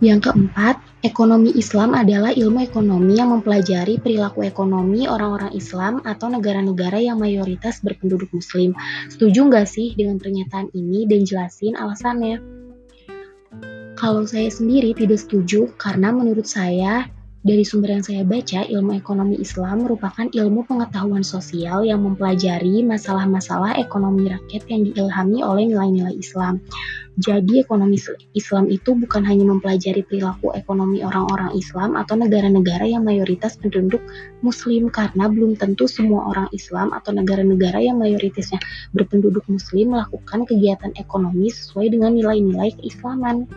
Yang keempat, ekonomi Islam adalah ilmu ekonomi yang mempelajari perilaku ekonomi orang-orang Islam atau negara-negara yang mayoritas berpenduduk muslim. Setuju nggak sih dengan pernyataan ini dan jelasin alasannya? Kalau saya sendiri tidak setuju karena menurut saya dari sumber yang saya baca, ilmu ekonomi Islam merupakan ilmu pengetahuan sosial yang mempelajari masalah-masalah ekonomi rakyat yang diilhami oleh nilai-nilai Islam. Jadi, ekonomi Islam itu bukan hanya mempelajari perilaku ekonomi orang-orang Islam atau negara-negara yang mayoritas penduduk Muslim, karena belum tentu semua orang Islam atau negara-negara yang mayoritasnya berpenduduk Muslim melakukan kegiatan ekonomi sesuai dengan nilai-nilai keislaman.